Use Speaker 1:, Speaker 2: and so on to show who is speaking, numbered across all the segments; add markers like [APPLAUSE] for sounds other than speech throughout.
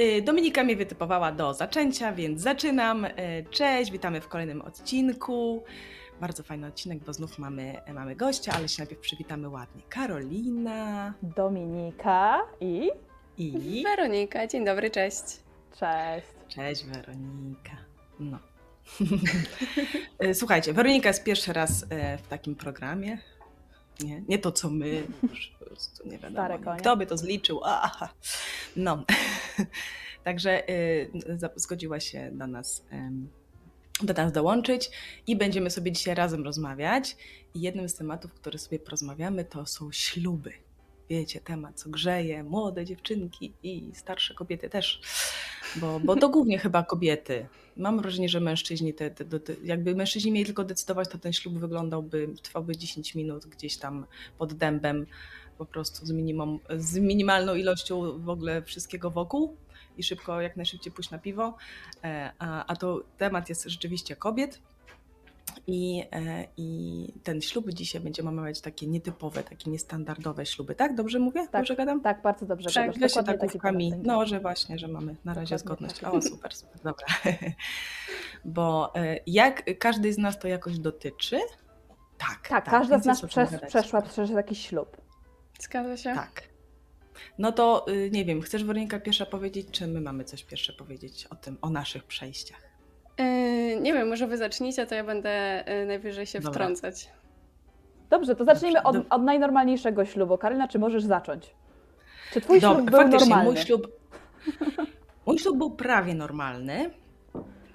Speaker 1: Y, Dominika mnie wytypowała do zaczęcia, więc zaczynam. Y, Cześć, witamy w kolejnym odcinku. Bardzo fajny odcinek, bo znów mamy, mamy gościa, ale się najpierw przywitamy ładnie. Karolina
Speaker 2: Dominika i
Speaker 1: i...
Speaker 3: Weronika, dzień dobry, cześć.
Speaker 2: cześć.
Speaker 1: Cześć Weronika. No. [LAUGHS] Y, Słuchajcie, Weronika jest pierwszy raz e, w takim programie. Nie, nie to co my, już po prostu nie wiadomo.
Speaker 2: Stare
Speaker 1: nie.
Speaker 2: konie.
Speaker 1: Kto by to zliczył? Aha. No. [LAUGHS] Także y, zgodziła się do nas, em, do nas dołączyć i będziemy sobie dzisiaj razem rozmawiać. I jednym z tematów, który sobie porozmawiamy, to są śluby. Wiecie, temat, co grzeje, młode dziewczynki i starsze kobiety też, bo, bo to głównie chyba kobiety. Mam wrażenie, że mężczyźni, te, te, te, jakby mężczyźni mieli tylko decydować, to ten ślub wyglądałby, trwałby 10 minut gdzieś tam pod dębem, po prostu z, minimum, z minimalną ilością w ogóle wszystkiego wokół i szybko, jak najszybciej pójść na piwo. E, A, a to temat jest rzeczywiście kobiet. I, e, I ten ślub dzisiaj będziemy omawiać takie nietypowe, takie niestandardowe śluby, tak? Dobrze mówię?
Speaker 2: Tak,
Speaker 1: Dobrze gadam?
Speaker 2: Tak, bardzo dobrze.
Speaker 1: Tak, weź się
Speaker 2: taki
Speaker 1: takówkami. No, że właśnie, że mamy na razie
Speaker 2: Dokładnie
Speaker 1: zgodność.
Speaker 2: tak.
Speaker 1: O, super, super, dobra. [LAUGHS] Bo e, jak każdy z nas to jakoś dotyczy? Tak.
Speaker 2: Tak, każda
Speaker 1: więc
Speaker 2: z nas
Speaker 1: gadać.
Speaker 2: przeszła przez jakiś ślub.
Speaker 3: Zgadza się?
Speaker 1: Tak. No to y, nie wiem, chcesz Weronika pierwsza powiedzieć, czy my mamy coś pierwsze powiedzieć o tym, o naszych przejściach?
Speaker 3: Yy, nie wiem, może wy zacznijcie, to ja będę yy, najwyżej się
Speaker 1: Dobra.
Speaker 3: wtrącać.
Speaker 2: Dobrze, to zacznijmy od,
Speaker 1: Dobrze,
Speaker 2: od najnormalniejszego ślubu. Karolina, czy możesz zacząć? Czy twój
Speaker 1: Dobra,
Speaker 2: ślub był
Speaker 1: faktycznie
Speaker 2: normalny?
Speaker 1: mój ślub, [LAUGHS] mój ślub był prawie normalny,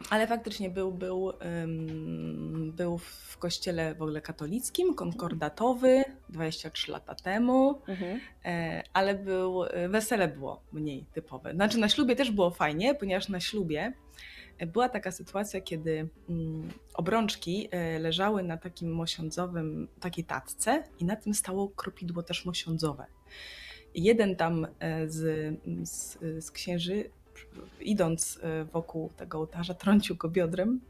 Speaker 1: ale faktycznie był, był, ym, był w kościele w ogóle katolickim, konkordatowy, 23 lata temu,
Speaker 2: Mhm.
Speaker 1: e, ale był, e, wesele było mniej typowe. Znaczy na ślubie też było fajnie, ponieważ na ślubie była taka sytuacja, kiedy mm, obrączki e, leżały na takim mosiądzowym, takiej tacce i na tym stało kropidło też mosiądzowe. Jeden tam e, z, z, z księży, idąc e, wokół tego ołtarza, trącił go biodrem,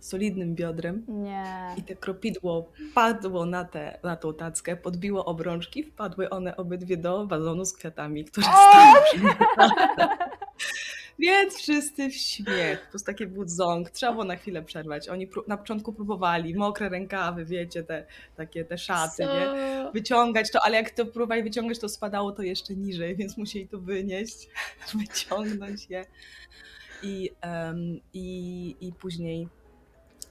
Speaker 1: solidnym biodrem.
Speaker 2: Nie.
Speaker 1: I te kropidło padło na, tę na tą tackę, podbiło obrączki, wpadły one obydwie do wazonu z kwiatami, który stał przy. [LAUGHS] Więc wszyscy w śmiech, po prostu taki ząg, trzeba było na chwilę przerwać. Oni na początku próbowali, mokre rękawy, wiecie, te takie te szaty,
Speaker 3: Co?
Speaker 1: nie? Wyciągać to, ale jak to próbowali wyciągać, to spadało to jeszcze niżej, więc musieli to wynieść, [LAUGHS] wyciągnąć je. I, em, i, i później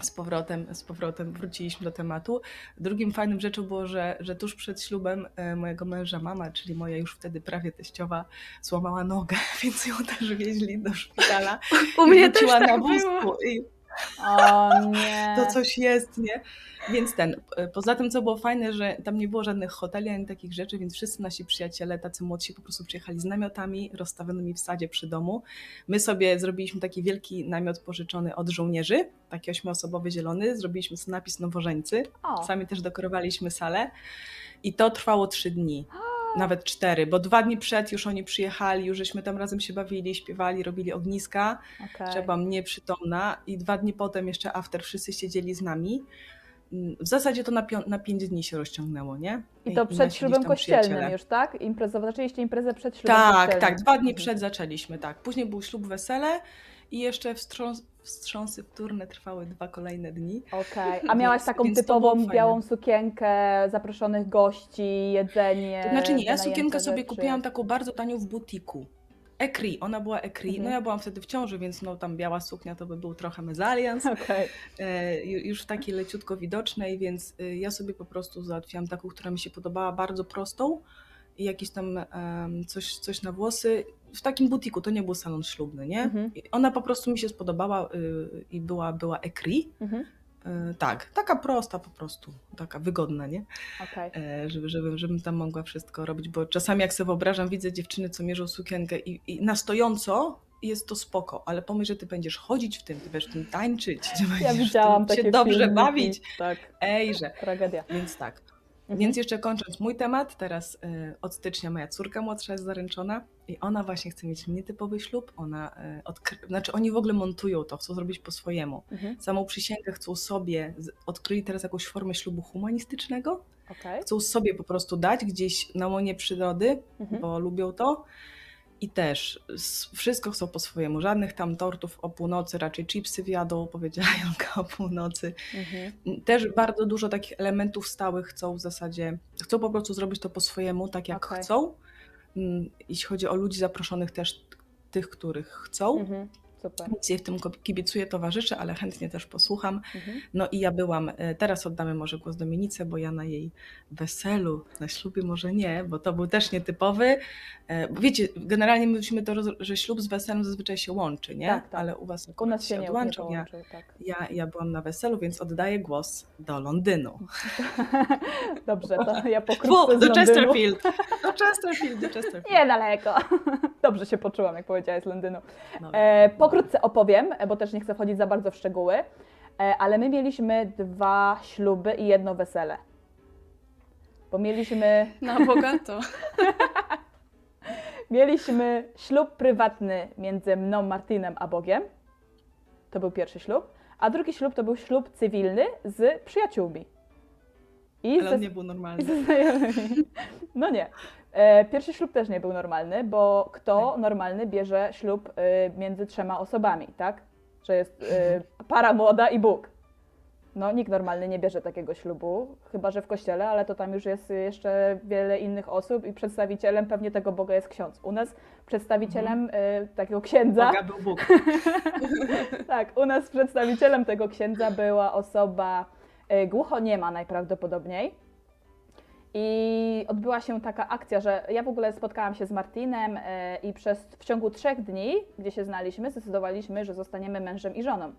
Speaker 1: z powrotem, z powrotem wróciliśmy do tematu. Drugim fajnym rzeczą było, że, że tuż przed ślubem e, mojego męża mama, czyli moja już wtedy prawie teściowa, złamała nogę, [LAUGHS] więc ją też wieźli do szpitala.
Speaker 3: U mnie też tak
Speaker 1: na
Speaker 3: było.
Speaker 1: wózku. I
Speaker 2: O nie.
Speaker 1: to coś jest, nie? Więc ten, e, poza tym co było fajne, że tam nie było żadnych hoteli ani takich rzeczy, więc wszyscy nasi przyjaciele, tacy młodsi po prostu przyjechali z namiotami rozstawionymi w sadzie przy domu. My sobie zrobiliśmy taki wielki namiot pożyczony od żołnierzy, taki ośmioosobowy zielony, zrobiliśmy sobie napis nowożeńcy,
Speaker 2: O.
Speaker 1: sami też dekorowaliśmy salę i to trwało trzy dni. Nawet cztery, bo dwa dni przed już oni przyjechali, już żeśmy tam razem się bawili, śpiewali, robili ogniska.
Speaker 2: Okej.
Speaker 1: Trzeba mnie przytomna i dwa dni potem jeszcze after wszyscy siedzieli z nami. Mm, W zasadzie to na, pią- na pięć dni się rozciągnęło, nie?
Speaker 2: I to
Speaker 1: nasi
Speaker 2: przed ślubem kościelnym już, tak? Imprezowo. Zaczęliście imprezę przed ślubem
Speaker 1: Tak,
Speaker 2: kościelnym.
Speaker 1: tak, dwa dni
Speaker 2: Mhm.
Speaker 1: przed zaczęliśmy, tak. Później był ślub, wesele i jeszcze wstrząs- wstrząsy wtórne trwały dwa kolejne dni.
Speaker 2: Okej. A [LAUGHS] miałaś
Speaker 1: Więc-
Speaker 2: taką
Speaker 1: więc
Speaker 2: typową
Speaker 1: fajne.
Speaker 2: białą sukienkę, zaproszonych gości, jedzenie.
Speaker 1: To znaczy nie, ja sukienkę sobie
Speaker 2: rzeczy.
Speaker 1: kupiłam taką bardzo tanią w butiku. Ekri, ona była Ekri.
Speaker 2: Mhm.
Speaker 1: No ja byłam wtedy w ciąży, więc no tam biała suknia to by był trochę mezalians. [LAUGHS]
Speaker 2: Okej.
Speaker 1: e, ju- już takiej leciutko widocznej, więc e, ja sobie po prostu załatwiłam taką, która mi się podobała, bardzo prostą i jakieś tam em, coś, coś na włosy. W takim butiku, to nie był salon ślubny, nie?
Speaker 2: Mhm.
Speaker 1: Ona po prostu mi się spodobała y, i była, była ekri.
Speaker 2: Mhm.
Speaker 1: Y, tak, taka prosta po prostu, taka wygodna, nie?
Speaker 2: Okej.
Speaker 1: E, żeby, żeby, żebym tam mogła wszystko robić, bo czasami jak sobie wyobrażam, widzę dziewczyny, co mierzą sukienkę i, i na stojąco jest to spoko, ale pomyśl, że ty będziesz chodzić w tym, ty będziesz w tym tańczyć, [LAUGHS] ty
Speaker 2: Ja
Speaker 1: będziesz
Speaker 2: widziałam
Speaker 1: w tym
Speaker 2: takie
Speaker 1: się dobrze
Speaker 2: filmiki.
Speaker 1: bawić.
Speaker 2: Tak,
Speaker 1: Ejże.
Speaker 2: tragedia.
Speaker 1: Więc tak.
Speaker 2: Mhm.
Speaker 1: Więc jeszcze kończąc mój temat, teraz y, od stycznia moja córka młodsza jest zaręczona i ona właśnie chce mieć nietypowy ślub. Ona y, odkry... znaczy oni w ogóle montują to, chcą zrobić po swojemu.
Speaker 2: Mhm.
Speaker 1: Samą przysięgę chcą sobie, odkryli teraz jakąś formę ślubu humanistycznego.
Speaker 2: Okej.
Speaker 1: Chcą sobie po prostu dać gdzieś na łonie przyrody,
Speaker 2: Mhm.
Speaker 1: bo lubią to. I też wszystko chcą po swojemu, żadnych tam tortów o północy, raczej chipsy wjadą, [LAUGHS] powiedziała o północy.
Speaker 2: Mhm.
Speaker 1: Też bardzo dużo takich elementów stałych chcą w zasadzie, chcą po prostu zrobić to po swojemu, tak jak
Speaker 2: Okej.
Speaker 1: chcą. Mm, Jeśli chodzi o ludzi zaproszonych też tych, których chcą.
Speaker 2: Mhm. Super.
Speaker 1: Nic jej w tym kibicuję, towarzyszę, ale chętnie też posłucham.
Speaker 2: Mhm.
Speaker 1: No i ja byłam, e, teraz oddamy może głos Dominice, bo ja na jej weselu, na ślubie może nie, bo to był też nietypowy. E, Wiecie, generalnie myślimy to, że ślub z weselem zazwyczaj się łączy, nie?
Speaker 2: Tak, tak.
Speaker 1: Ale u was
Speaker 2: U nas się nie, nie
Speaker 1: odłączą. Ja,
Speaker 2: tak.
Speaker 1: ja, ja byłam na weselu, więc oddaję głos do Londynu. [LAUGHS]
Speaker 2: Dobrze, to ja pokrótce
Speaker 1: do. Chesterfield. Do Chesterfield, do [LAUGHS] Chesterfield.
Speaker 2: Niedaleko. [LAUGHS] Dobrze się poczułam, jak powiedziałaś z Londynu.
Speaker 1: No.
Speaker 2: E, pokrótce opowiem, e, bo też nie chcę wchodzić za bardzo w szczegóły, e, ale my mieliśmy dwa śluby i jedno wesele. Bo mieliśmy,
Speaker 3: Na bogato. [LAUGHS]
Speaker 2: mieliśmy ślub prywatny między mną, Martinem a Bogiem. To był pierwszy ślub. A drugi ślub to był ślub cywilny z przyjaciółmi. I
Speaker 1: Ale on nie był
Speaker 2: i
Speaker 1: normalny.
Speaker 2: ze znajomymi. [LAUGHS] No nie. E, pierwszy ślub też nie był normalny, bo kto normalny bierze ślub e, między trzema osobami, tak? Że jest e, para młoda i Bóg. No, nikt normalny nie bierze takiego ślubu, chyba że w kościele, ale to tam już jest jeszcze wiele innych osób i przedstawicielem pewnie tego Boga jest ksiądz. U nas przedstawicielem e, takiego księdza.
Speaker 1: Boga był Bóg. [LAUGHS]
Speaker 2: Tak, u nas przedstawicielem tego księdza była osoba e, głuchoniema najprawdopodobniej. I odbyła się taka akcja, że ja w ogóle spotkałam się z Martinem e, i przez w ciągu trzech dni, gdzie się znaliśmy, zdecydowaliśmy, że zostaniemy mężem i żoną.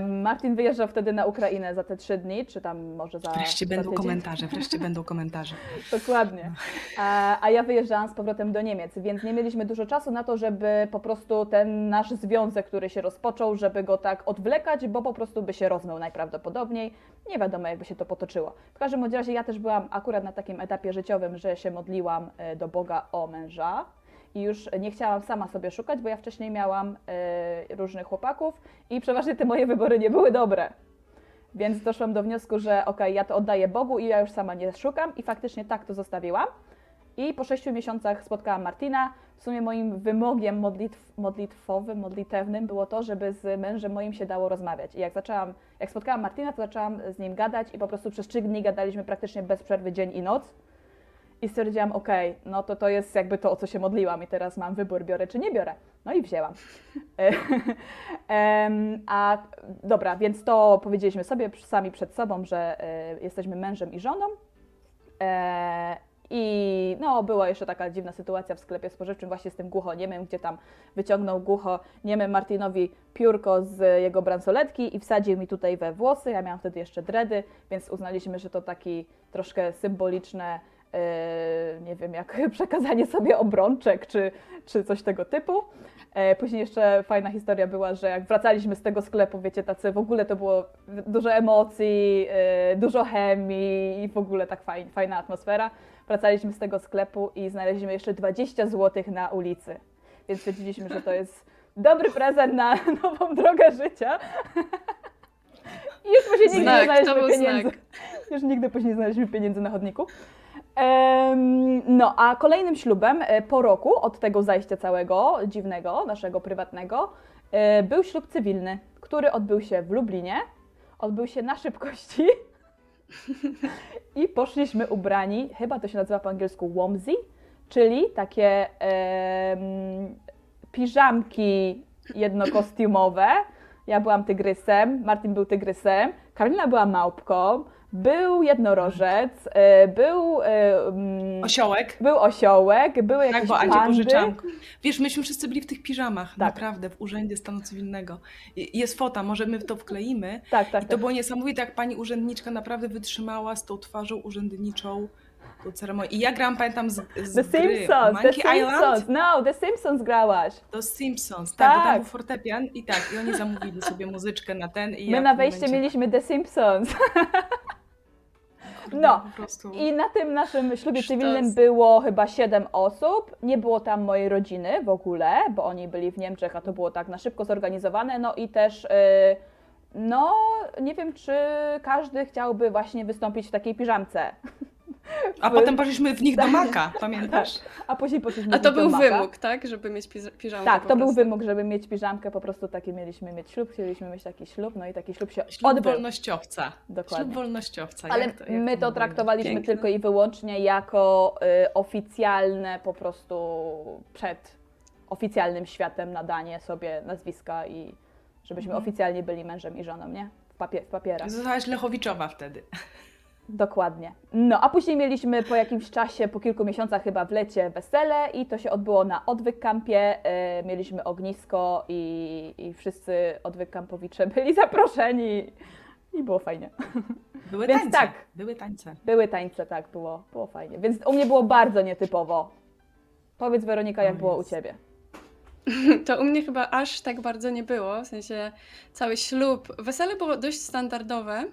Speaker 2: Martin wyjeżdżał wtedy na Ukrainę za te trzy dni, czy tam może za.
Speaker 1: Wreszcie
Speaker 2: za
Speaker 1: będą
Speaker 2: tydzień.
Speaker 1: komentarze, wreszcie będą komentarze. [LAUGHS]
Speaker 2: Dokładnie. A, a ja wyjeżdżałam z powrotem do Niemiec, więc nie mieliśmy dużo czasu na to, żeby po prostu ten nasz związek, który się rozpoczął, żeby go tak odwlekać, bo po prostu by się rozmył najprawdopodobniej. Nie wiadomo, jakby się to potoczyło. W każdym razie ja też byłam akurat na takim etapie życiowym, że się modliłam e, do Boga o męża. I już nie chciałam sama sobie szukać, bo ja wcześniej miałam e, różnych chłopaków i przeważnie te moje wybory nie były dobre. Więc doszłam do wniosku, że okej, ja to oddaję Bogu i ja już sama nie szukam i faktycznie tak to zostawiłam. I po sześciu miesiącach spotkałam Martina. W sumie moim wymogiem modlitw, modlitwowym, modlitewnym było to, żeby z mężem moim się dało rozmawiać. I jak zaczęłam, jak spotkałam Martina, to zaczęłam z nim gadać i po prostu przez trzy dni gadaliśmy praktycznie bez przerwy dzień i noc. I stwierdziłam, okej, no to to jest jakby to, o co się modliłam i teraz mam wybór, biorę czy nie biorę. No i wzięłam. [LAUGHS] Em, A dobra, więc to powiedzieliśmy sobie sami przed sobą, że e, jesteśmy mężem i żoną. E, I no, była jeszcze taka dziwna sytuacja w sklepie spożywczym właśnie z tym głuchoniemym, gdzie tam wyciągnął głuchoniemy Martinowi piórko z jego bransoletki i wsadził mi tutaj we włosy. Ja miałam wtedy jeszcze dredy, więc uznaliśmy, że to taki troszkę symboliczne, e, nie wiem, jak [LAUGHS] przekazanie sobie obrączek czy, czy coś tego typu. E, Później jeszcze fajna historia była, że jak wracaliśmy z tego sklepu, wiecie, tacy w ogóle to było dużo emocji, e, dużo chemii i w ogóle tak fajna, fajna atmosfera. Wracaliśmy z tego sklepu i znaleźliśmy jeszcze 20 zł na ulicy. Więc stwierdziliśmy, że to jest dobry prezent na [LAUGHS] nową drogę życia. I [LAUGHS] już później nigdy
Speaker 3: Znak,
Speaker 2: nie znaleźliśmy pieniędzy.
Speaker 3: znak.
Speaker 2: Już nigdy później nie znaleźliśmy pieniędzy na chodniku. No, a kolejnym ślubem e, po roku od tego zajścia całego dziwnego, naszego prywatnego, e, był ślub cywilny, który odbył się w Lublinie. Odbył się na szybkości. [LAUGHS] I poszliśmy ubrani, chyba to się nazywa po angielsku womsy, czyli takie em, piżamki jednokostiumowe. Ja byłam tygrysem, Martin był tygrysem, Karolina była małpką, był jednorożec, e, był, mm,
Speaker 1: Osiołek.
Speaker 2: był osiołek, były jakieś
Speaker 1: Tak, bo Adzie
Speaker 2: pandy.
Speaker 1: pożyczam. Wiesz, myśmy wszyscy byli w tych piżamach,
Speaker 2: Tak.
Speaker 1: naprawdę, w Urzędzie Stanu Cywilnego. Jest fota, może my to wkleimy.
Speaker 2: Tak, tak,
Speaker 1: I to
Speaker 2: tak.
Speaker 1: było niesamowite, jak pani urzędniczka naprawdę wytrzymała z tą twarzą urzędniczą tą ceremonię. I ja grałam, pamiętam, z, z
Speaker 2: The
Speaker 1: gry
Speaker 2: Simpsons,
Speaker 1: Monkey
Speaker 2: The Simpsons,
Speaker 1: Island
Speaker 2: no, The Simpsons grałaś.
Speaker 1: do Simpsons. Tak, bo
Speaker 2: Tak.
Speaker 1: tam był fortepian i tak, i oni zamówili sobie muzyczkę na ten.
Speaker 2: My na wejście
Speaker 1: momencie,
Speaker 2: mieliśmy The Simpsons. [LAUGHS] no.
Speaker 1: Po prostu...
Speaker 2: I na tym naszym ślubie
Speaker 3: Sztos.
Speaker 2: cywilnym było chyba 7 osób. Nie było tam mojej rodziny w ogóle, bo oni byli w Niemczech, a to było tak na szybko zorganizowane. No i też, y, no nie wiem, czy każdy chciałby właśnie wystąpić w takiej piżamce. [LAUGHS]
Speaker 1: A
Speaker 2: w-
Speaker 1: potem poszliśmy w nich do maka, [LAUGHS] pamiętasz?
Speaker 2: A później poszliśmy
Speaker 3: A to był
Speaker 2: maka.
Speaker 3: wymóg, tak? Żeby mieć piż- piżamkę
Speaker 2: Tak, to był wymóg, żeby mieć piżamkę, po prostu taki mieliśmy mieć ślub, chcieliśmy mieć taki ślub, no i taki ślub się
Speaker 1: Ślub
Speaker 2: odbył.
Speaker 1: wolnościowca.
Speaker 2: Dokładnie.
Speaker 1: Ślub wolnościowca.
Speaker 2: Ale
Speaker 1: jak to, jak
Speaker 2: my to traktowaliśmy
Speaker 3: Piękne.
Speaker 2: tylko i wyłącznie jako y, oficjalne po prostu przed oficjalnym światem nadanie sobie nazwiska i żebyśmy
Speaker 1: Mhm.
Speaker 2: oficjalnie byli mężem i żoną, nie? W, papie- w papierach.
Speaker 1: Zostałaś Lechowiczowa wtedy.
Speaker 2: Dokładnie. No, a później mieliśmy po jakimś czasie, po kilku miesiącach chyba w lecie wesele i to się odbyło na odwyk kampie. E, mieliśmy ognisko i, i wszyscy odwyk kampowicze [LAUGHS] byli zaproszeni i było fajnie. [LAUGHS]
Speaker 1: Były
Speaker 2: Więc
Speaker 1: tańce.
Speaker 2: tak.
Speaker 1: Były tańce.
Speaker 2: Były tańce, tak, było, było fajnie. Więc u mnie było bardzo nietypowo. Powiedz Weronika, jak
Speaker 1: O
Speaker 2: było u. Ciebie? [LAUGHS]
Speaker 3: To u mnie chyba aż tak bardzo nie było, w sensie cały ślub. Wesele było dość standardowe.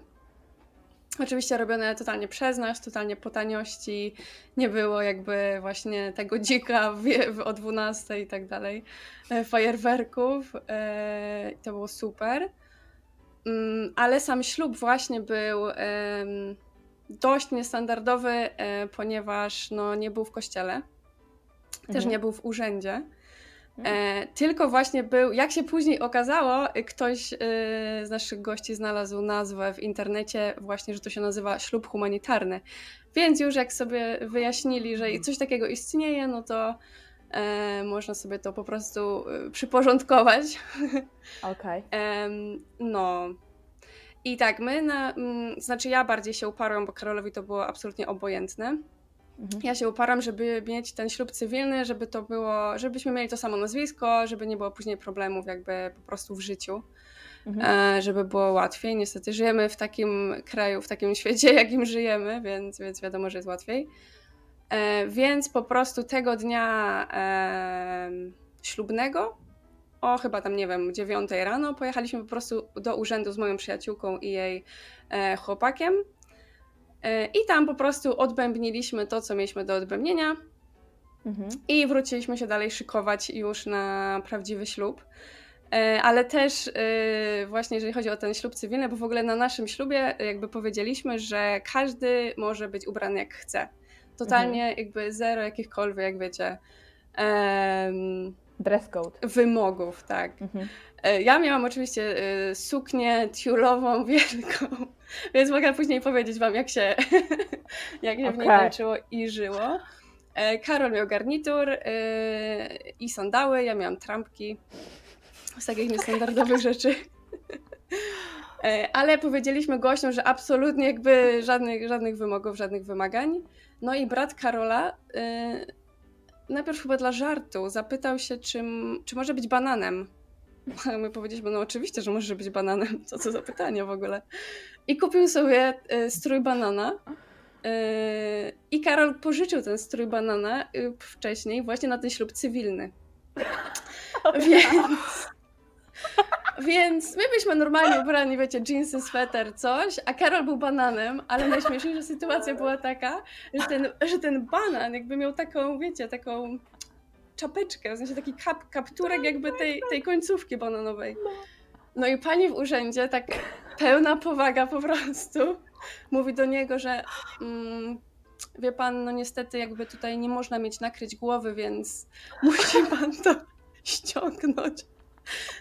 Speaker 3: Oczywiście robione totalnie przez nas, totalnie po taniości. Nie było jakby właśnie tego dzika w, o 12 i tak dalej. e, Fajerwerków. E, to było super. Mm, ale sam ślub właśnie był dość niestandardowy, e, ponieważ no, nie był w kościele. Też
Speaker 2: Mhm.
Speaker 3: nie był w urzędzie. E, tylko właśnie był, jak się później okazało, ktoś y, z naszych gości znalazł nazwę w internecie, właśnie, że to się nazywa ślub humanitarny. Więc już jak sobie wyjaśnili, że coś takiego istnieje, no to e, można sobie to po prostu y, przyporządkować. [LAUGHS]
Speaker 2: Okej.
Speaker 3: Em, no. I tak, my na. Mm, znaczy, ja bardziej się uparłam, bo Karolowi to było absolutnie obojętne.
Speaker 2: Mhm.
Speaker 3: Ja się uparam, żeby mieć ten ślub cywilny, żeby to było, żebyśmy mieli to samo nazwisko, żeby nie było później problemów jakby po prostu w życiu,
Speaker 2: Mhm.
Speaker 3: e, żeby było łatwiej. Niestety żyjemy w takim kraju, w takim [LAUGHS] świecie, jakim żyjemy, więc, więc wiadomo, że jest łatwiej. E, więc po prostu tego dnia ślubnego, o chyba tam, nie wiem, 9 rano, pojechaliśmy po prostu do urzędu z moją przyjaciółką i jej e, chłopakiem. E, I tam po prostu odbębniliśmy to, co mieliśmy do odbębnienia,
Speaker 2: Mhm.
Speaker 3: i wróciliśmy się dalej szykować już na prawdziwy ślub. E, Ale też e, właśnie jeżeli chodzi o ten ślub cywilny, bo w ogóle na naszym ślubie jakby powiedzieliśmy, że każdy może być ubrany jak chce. Totalnie jakby zero jakichkolwiek, jak wiecie, em,
Speaker 2: Dress code.
Speaker 3: wymogów, tak.
Speaker 2: Mhm.
Speaker 3: Ja miałam oczywiście suknię tiulową [LAUGHS] wielką, więc mogę później powiedzieć wam, jak się, [LAUGHS] jak się w niej tańczyło i żyło. E, Karol miał garnitur e, i sandały, ja miałam trampki z takich niestandardowych [LAUGHS] rzeczy. E, Ale powiedzieliśmy gościom, że absolutnie jakby żadnych, żadnych wymogów, żadnych wymagań. No i brat Karola e, najpierw chyba dla żartu zapytał się, czym, czy może być bananem. [LAUGHS] A my powiedzieliśmy, no oczywiście, że może być bananem. Co to za pytanie w ogóle? I kupił sobie e, strój banana. e, I Karol pożyczył ten strój banana e, wcześniej właśnie na ten ślub cywilny. [LAUGHS] Więc, [LAUGHS] więc my byliśmy normalnie ubrani, wiecie, jeansy, sweter, coś, a Karol był bananem, ale najśmieszniejsza sytuacja była taka, że ten, że ten banan jakby miał taką, wiecie, taką czapeczkę, w sensie taki kap, kapturek jakby tej, tej końcówki bananowej. No i pani w urzędzie, tak pełna powaga po prostu, mówi do niego, że mm, wie pan, no niestety jakby tutaj nie można mieć nakryć głowy, więc [LAUGHS] musi pan to ściągnąć.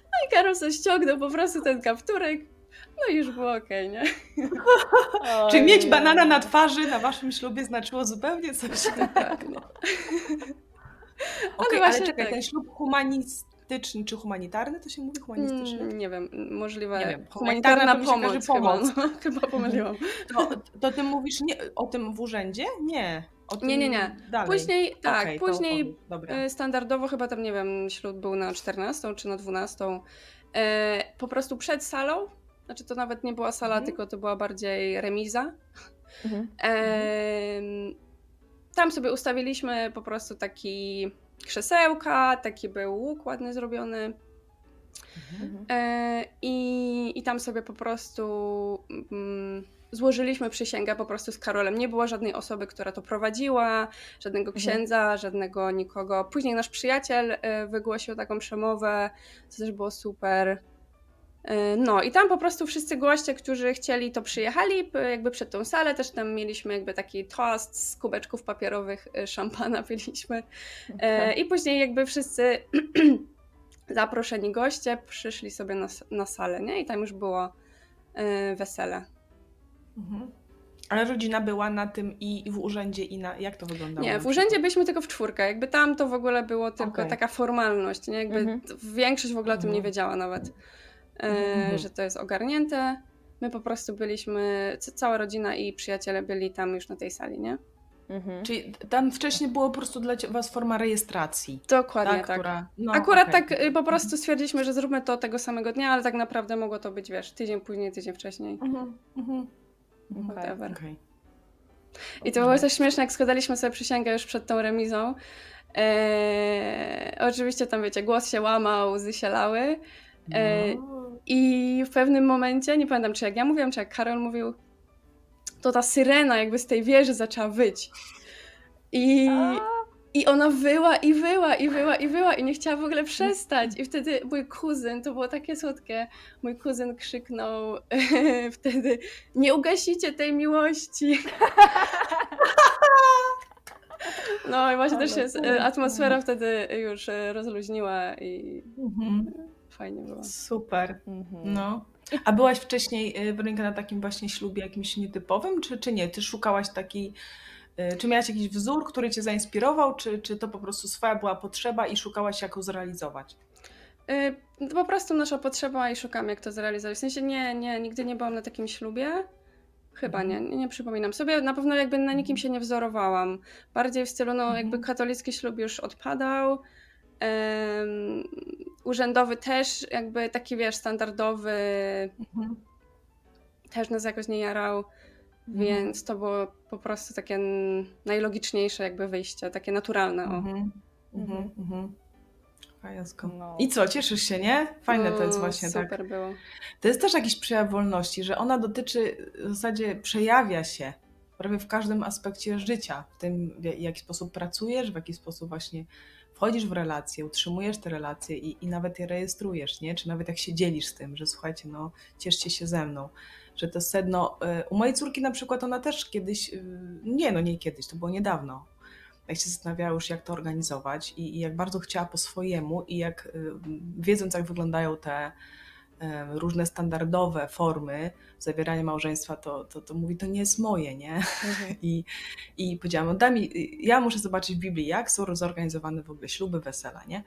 Speaker 3: No i Karol sobie ściągnął po prostu ten kapturek, no i już było okej, nie? [LAUGHS]
Speaker 1: Czy mieć banana na twarzy na waszym ślubie znaczyło zupełnie coś [LAUGHS]
Speaker 3: Dokładnie. [LAUGHS]
Speaker 1: Okej, ale,
Speaker 3: właśnie
Speaker 1: czekaj,
Speaker 3: tak.
Speaker 1: ten ślub humanistyczny czy humanitarny to się mówi humanistyczny?
Speaker 3: Mm, Nie wiem, możliwe.
Speaker 1: Nie wiem,
Speaker 3: humanitarna
Speaker 1: humanitarna
Speaker 3: pomoc.
Speaker 1: kojarzy
Speaker 3: Chyba, no, [LAUGHS] chyba pomyliłam. [LAUGHS]
Speaker 1: To, to ty mówisz nie, o tym w urzędzie? Nie.
Speaker 3: Nie, nie, nie.
Speaker 1: Dalej.
Speaker 3: Później, tak,
Speaker 1: to
Speaker 3: później
Speaker 1: Dobra.
Speaker 3: e, standardowo chyba tam, nie wiem, ślub był na 14 czy na 12. E, po prostu przed salą, znaczy to nawet nie była sala,
Speaker 1: Mhm.
Speaker 3: tylko to była bardziej remiza.
Speaker 2: Mhm.
Speaker 3: Em, tam sobie ustawiliśmy po prostu taki krzesełka, taki był łuk ładny zrobiony.
Speaker 2: Mhm.
Speaker 3: E, i, I tam sobie po prostu mm, złożyliśmy przysięgę po prostu z Karolem. Nie było żadnej osoby, która to prowadziła, żadnego
Speaker 2: Mhm.
Speaker 3: księdza, żadnego nikogo. Później nasz przyjaciel e, wygłosił taką przemowę, co też było super. E, No i tam po prostu wszyscy goście, którzy chcieli, to przyjechali jakby przed tą salę, też tam mieliśmy jakby taki toast z kubeczków papierowych e, szampana [LAUGHS] piliśmy E, i później jakby wszyscy [CLEARS THROAT] zaproszeni goście przyszli sobie na, na salę, nie? I tam już było wesele.
Speaker 1: Mhm. Ale rodzina była na tym i w urzędzie i na... Jak to wyglądało?
Speaker 3: Nie, w urzędzie byliśmy tylko w czwórkę, jakby tam to w ogóle było tylko
Speaker 1: Okej.
Speaker 3: taka formalność, nie? Jakby
Speaker 2: Mhm.
Speaker 3: większość w ogóle o tym nie
Speaker 1: Mhm.
Speaker 3: wiedziała nawet,
Speaker 1: Mhm.
Speaker 3: że to jest ogarnięte. My po prostu byliśmy, cała rodzina i przyjaciele byli tam już na tej sali, nie?
Speaker 2: Mhm.
Speaker 1: Czyli tam wcześniej było po prostu dla was forma rejestracji.
Speaker 3: Dokładnie
Speaker 1: tak,
Speaker 3: tak.
Speaker 1: która... No,
Speaker 3: Akurat
Speaker 1: okej.
Speaker 3: tak y, po prostu stwierdziliśmy, że zróbmy to tego samego dnia, ale tak naprawdę mogło to być, wiesz, tydzień później, tydzień wcześniej.
Speaker 1: Mhm, mhm.
Speaker 2: Okej.
Speaker 3: Whatever.
Speaker 1: Okej.
Speaker 3: I to było też śmieszne, jak składaliśmy sobie przysięgę już przed tą remizą. Eee, oczywiście tam, wiecie, głos się łamał, łzy się lały. E,
Speaker 1: No.
Speaker 3: I w pewnym momencie, nie pamiętam czy jak ja mówiłam, czy jak Karol mówił, to ta syrena jakby z tej wieży zaczęła wyć. I, I ona wyła i wyła i wyła i wyła i nie chciała w ogóle przestać. I wtedy mój kuzyn, to było takie słodkie, mój kuzyn krzyknął [LAUGHS] wtedy, nie ugasicie tej miłości. [LAUGHS] No i właśnie też się e, atmosfera wtedy już e, rozluźniła i
Speaker 1: Mhm.
Speaker 3: Fajnie było.
Speaker 1: Super.
Speaker 2: Mhm.
Speaker 1: No. A byłaś wcześniej, y, Weronika, na takim właśnie ślubie jakimś nietypowym, czy, czy nie? Ty szukałaś takiej, y, czy miałaś jakiś wzór, który cię zainspirował, czy, czy to po prostu swoja była potrzeba i szukałaś jak ją zrealizować?
Speaker 3: Y, Po prostu nasza potrzeba i szukam, jak to zrealizować. W sensie nie, nie, nigdy nie byłam na takim ślubie. Chyba nie,
Speaker 1: Mhm.
Speaker 3: nie, nie przypominam sobie. Na pewno jakby na nikim się nie wzorowałam. Bardziej w stylu, no jakby
Speaker 1: Mhm.
Speaker 3: katolicki ślub już odpadał. Em, urzędowy też, jakby taki wiesz, standardowy,
Speaker 1: Mhm.
Speaker 3: też nas jakoś nie jarał. Więc to było po prostu takie najlogiczniejsze jakby wyjście, takie naturalne. O.
Speaker 1: Mhm. Mhm.
Speaker 2: Mhm.
Speaker 1: Mhm.
Speaker 2: No.
Speaker 1: I co, cieszysz się, nie? Fajne to jest właśnie tak.
Speaker 3: Super było.
Speaker 1: To jest też jakiś przejaw wolności, że ona dotyczy, w zasadzie przejawia się prawie w każdym aspekcie życia. W tym, w jaki sposób pracujesz, w jaki sposób właśnie wchodzisz w relacje, utrzymujesz te relacje i, i nawet je rejestrujesz, nie? Czy nawet jak się dzielisz z tym, że słuchajcie, no cieszcie się ze mną, że to sedno... y, U mojej córki na przykład ona też kiedyś, y, nie no nie kiedyś, to było niedawno, jak się zastanawiała już jak to organizować i, i jak bardzo chciała po swojemu i jak y, wiedząc jak wyglądają te różne standardowe formy zawierania małżeństwa, to, to, to mówi, to nie jest moje, nie?
Speaker 2: Mhm. [LAUGHS]
Speaker 1: I, i powiedziałam, no daj mi, ja muszę zobaczyć w Biblii, jak są zorganizowane w ogóle śluby, wesela, nie?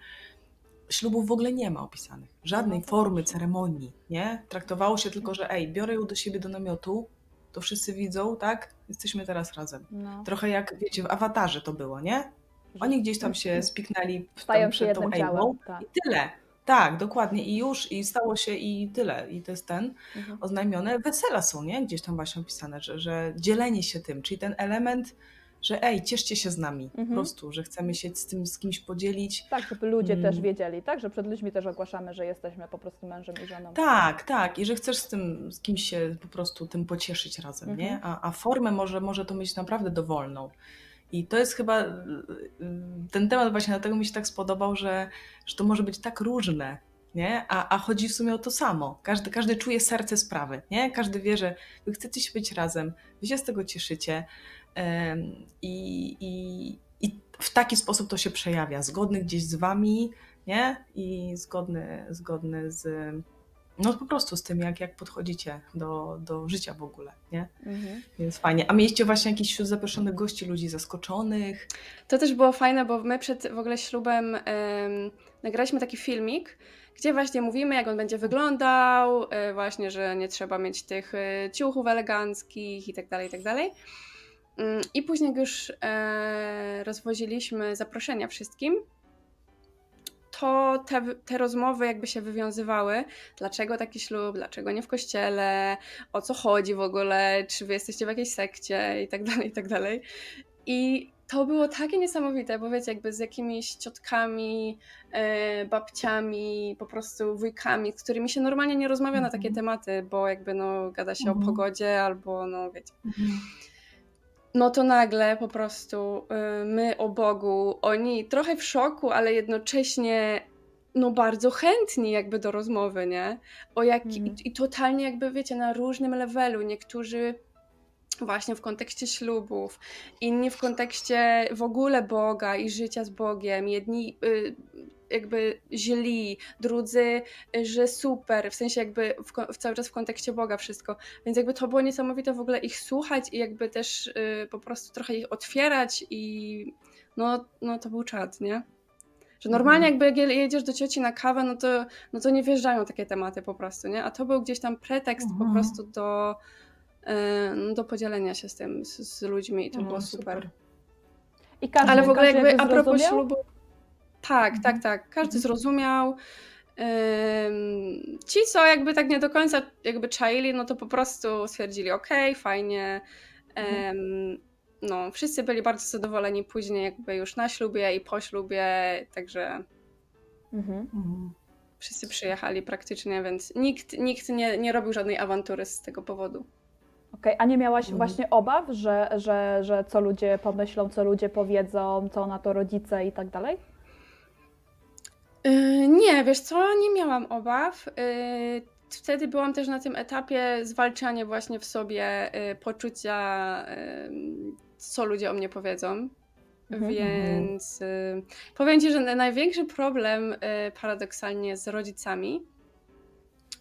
Speaker 1: Ślubów w ogóle nie ma opisanych, żadnej
Speaker 2: No
Speaker 1: formy ceremonii, nie? Traktowało się tylko, że ej, biorę ją do siebie do namiotu, to wszyscy widzą, tak? Jesteśmy teraz razem.
Speaker 2: No.
Speaker 1: Trochę jak, wiecie, w awatarze to było, nie? Oni gdzieś tam się spiknęli w
Speaker 2: się
Speaker 1: przed tą
Speaker 2: ciałem. Tak.
Speaker 1: i tyle. Tak, dokładnie. I już, i stało się i tyle. I to jest ten
Speaker 2: Mhm.
Speaker 1: oznajmione. Wesela są, nie? Gdzieś tam właśnie opisane, że, że dzielenie się tym, czyli ten element, że ej, cieszcie się z nami. Po
Speaker 2: Mhm.
Speaker 1: prostu, że chcemy się z tym z kimś podzielić.
Speaker 2: Tak, żeby ludzie
Speaker 1: Mm.
Speaker 2: też wiedzieli, tak? Że przed ludźmi też ogłaszamy, że jesteśmy po prostu mężem i żoną.
Speaker 1: Tak, tak. I że chcesz z tym, z kimś się po prostu tym pocieszyć razem,
Speaker 2: Mhm.
Speaker 1: nie? A, a formę może, może to mieć naprawdę dowolną. I to jest chyba y, y, ten temat właśnie dlatego mi się tak spodobał, że, że to może być tak różne, nie? A, a chodzi w sumie o to samo. Każdy, każdy czuje serce sprawy, nie? Każdy wie, że wy chcecie się być razem, wy się z tego cieszycie i, i, i w taki sposób to się przejawia. Zgodny gdzieś z wami, nie? I zgodny, zgodny z no po prostu z tym, jak, jak podchodzicie do, do życia w ogóle, nie?
Speaker 2: Mhm.
Speaker 1: Więc fajnie. A mieliście właśnie jakiś wśród zaproszonych gości, ludzi zaskoczonych?
Speaker 3: To też było fajne, bo my przed w ogóle ślubem em, nagraliśmy taki filmik, gdzie właśnie mówimy, jak on będzie wyglądał, e, właśnie, że nie trzeba mieć tych e, ciuchów eleganckich i tak dalej, i tak dalej. Mm, I później jak już e, rozwoziliśmy zaproszenia wszystkim, to te, te rozmowy jakby się wywiązywały. Dlaczego taki ślub, dlaczego nie w kościele, o co chodzi w ogóle, czy wy jesteście w jakiejś sekcie i tak dalej, i tak dalej. I to było takie niesamowite, bo wiecie, jakby z jakimiś ciotkami, e, babciami, po prostu wujkami, z którymi się normalnie nie rozmawia na takie
Speaker 1: Mhm.
Speaker 3: tematy, bo jakby no gada się o
Speaker 1: Mhm.
Speaker 3: pogodzie albo no wiecie. No to nagle po prostu y, my o Bogu, oni trochę w szoku, ale jednocześnie no bardzo chętni jakby do rozmowy, nie? O jak, i, I totalnie jakby, wiecie, na różnym levelu. Niektórzy właśnie w kontekście ślubów, inni w kontekście w ogóle Boga i życia z Bogiem, jedni y, jakby źli, drudzy, y, że super, w sensie jakby w, w cały czas w kontekście Boga wszystko. Więc jakby to było niesamowite w ogóle ich słuchać i jakby też y, po prostu trochę ich otwierać i no, no to był czad, nie? Że normalnie jakby jak je- jedziesz do cioci na kawę, no to, no to nie wjeżdżają takie tematy po prostu, nie? A to był gdzieś tam pretekst po
Speaker 1: Mhm.
Speaker 3: prostu do, e, no, do podzielenia się z tym, z, z ludźmi i to
Speaker 1: No,
Speaker 3: było super.
Speaker 2: I każdy,
Speaker 3: Ale w ogóle
Speaker 2: każdy
Speaker 3: jakby a propos ślubu, tak,
Speaker 1: Mhm.
Speaker 3: tak, tak, każdy
Speaker 1: Mhm.
Speaker 3: zrozumiał. Ci, co jakby tak nie do końca jakby czaili, no to po prostu stwierdzili, okej, fajnie.
Speaker 1: Mhm.
Speaker 3: No, wszyscy byli bardzo zadowoleni później jakby już na ślubie i po ślubie, także wszyscy przyjechali praktycznie, więc nikt, nikt nie, nie robił żadnej awantury z tego powodu.
Speaker 2: Okej, a nie miałaś
Speaker 1: Mhm.
Speaker 2: właśnie obaw, że, że, że co ludzie pomyślą, co ludzie powiedzą, co na to rodzice i tak dalej?
Speaker 3: Yy, Nie, wiesz co, nie miałam obaw. Yy, Wtedy byłam też na tym etapie zwalczania właśnie w sobie yy, poczucia, yy, co ludzie o mnie powiedzą.
Speaker 2: Mhm.
Speaker 3: Więc yy, powiem Ci, że na- największy problem yy, paradoksalnie z rodzicami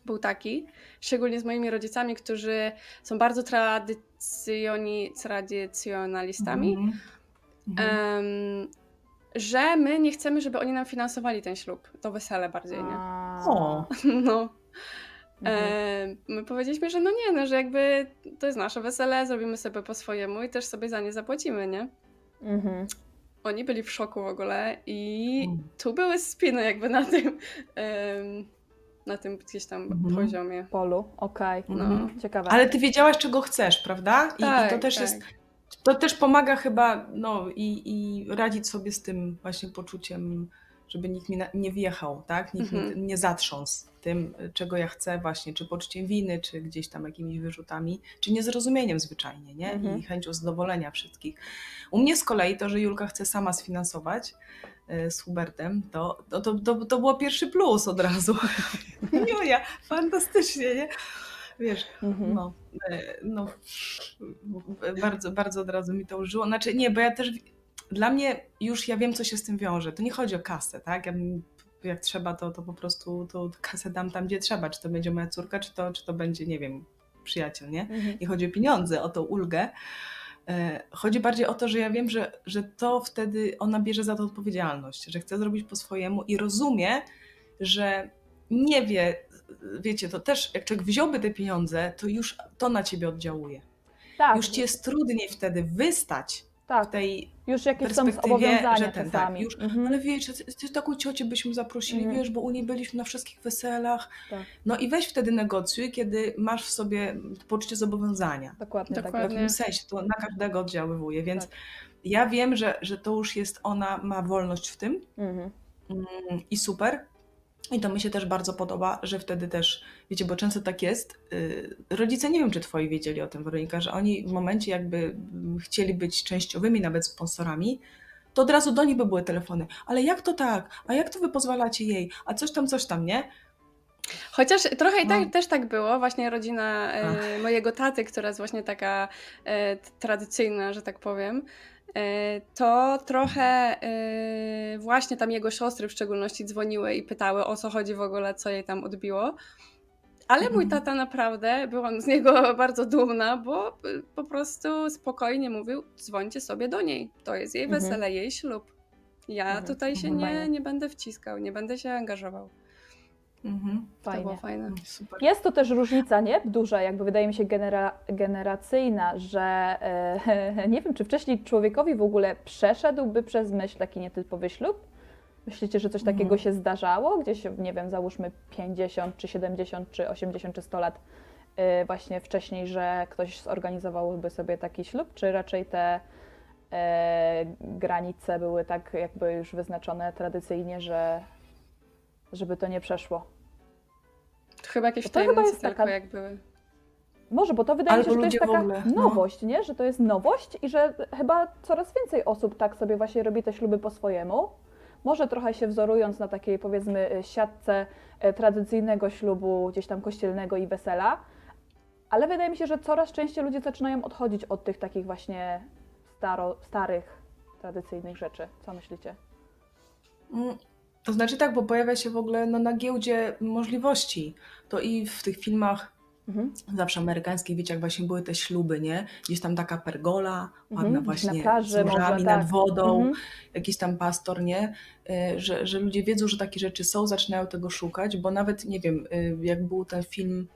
Speaker 3: był taki, szczególnie z moimi rodzicami, którzy są bardzo tradycjoni, tradycjonalistami,
Speaker 1: Mhm. Mhm.
Speaker 3: Że my nie chcemy, żeby oni nam finansowali ten ślub, to wesele bardziej, nie?
Speaker 1: O, [LAUGHS]
Speaker 3: No.
Speaker 2: mhm.
Speaker 3: E, my powiedzieliśmy, że no nie, no, że jakby to jest nasze wesele, zrobimy sobie po swojemu i też sobie za nie zapłacimy, nie?
Speaker 2: Mhm.
Speaker 3: Oni byli w szoku w ogóle i tu były spiny jakby na tym, na tym gdzieś tam
Speaker 1: Mhm.
Speaker 3: poziomie.
Speaker 2: Polu, okej.
Speaker 3: No.
Speaker 1: Mhm.
Speaker 2: Ciekawe.
Speaker 1: Ale ty wiedziałaś, czego chcesz, prawda? I,
Speaker 3: Tak,
Speaker 1: i to też
Speaker 3: tak.
Speaker 1: jest. To też pomaga chyba, no i, i radzić sobie z tym właśnie poczuciem, żeby nikt mi nie wjechał, tak? Nikt
Speaker 3: Mhm.
Speaker 1: mi nie zatrząsł tym, czego ja chcę właśnie, czy poczuciem winy, czy gdzieś tam jakimiś wyrzutami, czy niezrozumieniem zwyczajnie, nie?
Speaker 2: Mhm.
Speaker 1: I chęcią zadowolenia wszystkich. U mnie z kolei to, że Julka chce sama sfinansować y, z Hubertem, to, to, to, to, to było pierwszy plus od razu. [LAUGHS] Julia, fantastycznie, nie? Wiesz,
Speaker 2: Mhm.
Speaker 1: no, e, no, bardzo, bardzo od razu mi to użyło. Znaczy nie, bo ja też, dla mnie już ja wiem, co się z tym wiąże. To nie chodzi o kasę, tak? Ja jak trzeba, to, to po prostu to kasę dam tam, gdzie trzeba. Czy to będzie moja córka, czy to, czy to będzie, nie wiem, przyjaciel, nie?
Speaker 2: Mhm.
Speaker 1: Nie chodzi o pieniądze, o tą ulgę. E, Chodzi bardziej o to, że ja wiem, że, że to wtedy ona bierze za to odpowiedzialność, że chce zrobić po swojemu i rozumie, że nie wie, wiecie, to też jak człowiek wziąłby te pieniądze, to już to na ciebie oddziałuje.
Speaker 2: Tak,
Speaker 1: Już ci jest trudniej wtedy wystać w
Speaker 2: tak.
Speaker 1: tej,
Speaker 2: Już jakieś są
Speaker 1: perspektywie,
Speaker 2: zobowiązania
Speaker 1: że ten, tak, już-
Speaker 2: Mhm.
Speaker 1: ale wiesz, ty, ty taką ciocię byśmy zaprosili,
Speaker 2: Mhm.
Speaker 1: wiesz, bo u niej byliśmy na wszystkich weselach.
Speaker 2: Tak.
Speaker 1: No i weź wtedy negocjuj, kiedy masz w sobie poczucie zobowiązania.
Speaker 2: Dokładnie,
Speaker 1: W
Speaker 3: Dokładnie.
Speaker 1: takim sensie to na każdego oddziaływuje, więc
Speaker 2: Tak.
Speaker 1: ja wiem, że, że to już jest, ona ma wolność w tym
Speaker 2: tak. Mhm.
Speaker 1: mm, i super. I to mi się też bardzo podoba, że wtedy też, wiecie, bo często tak jest, yy, rodzice nie wiem, czy twoi wiedzieli o tym, Weronika, że oni w momencie jakby chcieli być częściowymi nawet sponsorami, to od razu do nich by były telefony. Ale jak to tak? A jak to wy pozwalacie jej? A coś tam, coś tam, nie?
Speaker 3: Chociaż trochę i tak,
Speaker 1: No.
Speaker 3: też tak było, właśnie rodzina e,
Speaker 1: Ach.
Speaker 3: mojego taty, która jest właśnie taka e, t- tradycyjna, że tak powiem, to trochę e, właśnie tam jego siostry w szczególności dzwoniły i pytały o co chodzi w ogóle, co jej tam odbiło. Ale mój
Speaker 1: Mhm.
Speaker 3: tata naprawdę, byłam z niego [LAUGHS] bardzo dumna, bo e, po prostu spokojnie mówił, dzwońcie sobie do niej, to jest jej
Speaker 2: Mhm.
Speaker 3: wesele, jej ślub. Ja tutaj się nie, nie będę wciskał, nie będę się angażował.
Speaker 1: Mhm.
Speaker 3: To było
Speaker 2: Fajnie.
Speaker 3: fajne.
Speaker 1: Super.
Speaker 2: Jest to też różnica, nie? Duża, jakby wydaje mi się genera generacyjna, że e, [LAUGHS] nie wiem, czy wcześniej człowiekowi w ogóle przeszedłby przez myśl taki nietypowy ślub. Myślicie, że coś
Speaker 1: Mhm.
Speaker 2: takiego się zdarzało? Gdzieś, nie wiem, załóżmy 50, czy 70, czy 80, czy 100 lat e, właśnie wcześniej, że ktoś zorganizowałby sobie taki ślub, czy raczej te e, granice były tak jakby już wyznaczone tradycyjnie, że żeby to nie przeszło?
Speaker 3: To chyba jakieś
Speaker 2: To chyba
Speaker 3: tajemnice
Speaker 2: jest
Speaker 3: tylko
Speaker 2: taka-
Speaker 3: jak były.
Speaker 2: Może, bo to wydaje mi się, że to jest
Speaker 1: w
Speaker 2: taka
Speaker 1: ogóle, no.
Speaker 2: nowość, nie? Że to jest nowość i że chyba coraz więcej osób tak sobie właśnie robi te śluby po swojemu. może trochę się wzorując na takiej powiedzmy e, siatce e, tradycyjnego ślubu, gdzieś tam kościelnego i wesela. Ale wydaje mi się, że coraz częściej ludzie zaczynają odchodzić od tych takich właśnie staro, starych, tradycyjnych rzeczy. Co myślicie?
Speaker 1: Mm, To znaczy tak, bo pojawia się w ogóle no, na giełdzie możliwości. To i w tych filmach
Speaker 2: Mhm.
Speaker 1: zawsze amerykańskich, wiecie, jak właśnie były te śluby, nie? Gdzieś tam taka pergola,
Speaker 2: Mhm,
Speaker 1: ładna
Speaker 2: gdzieś na
Speaker 1: właśnie
Speaker 2: plaży
Speaker 1: z różami
Speaker 2: może,
Speaker 1: nad
Speaker 2: tak.
Speaker 1: wodą,
Speaker 2: Mhm.
Speaker 1: jakiś tam pastor, nie? Y, Że, że ludzie wiedzą, że takie rzeczy są, zaczynają tego szukać, bo nawet, nie wiem, y, jak był ten film,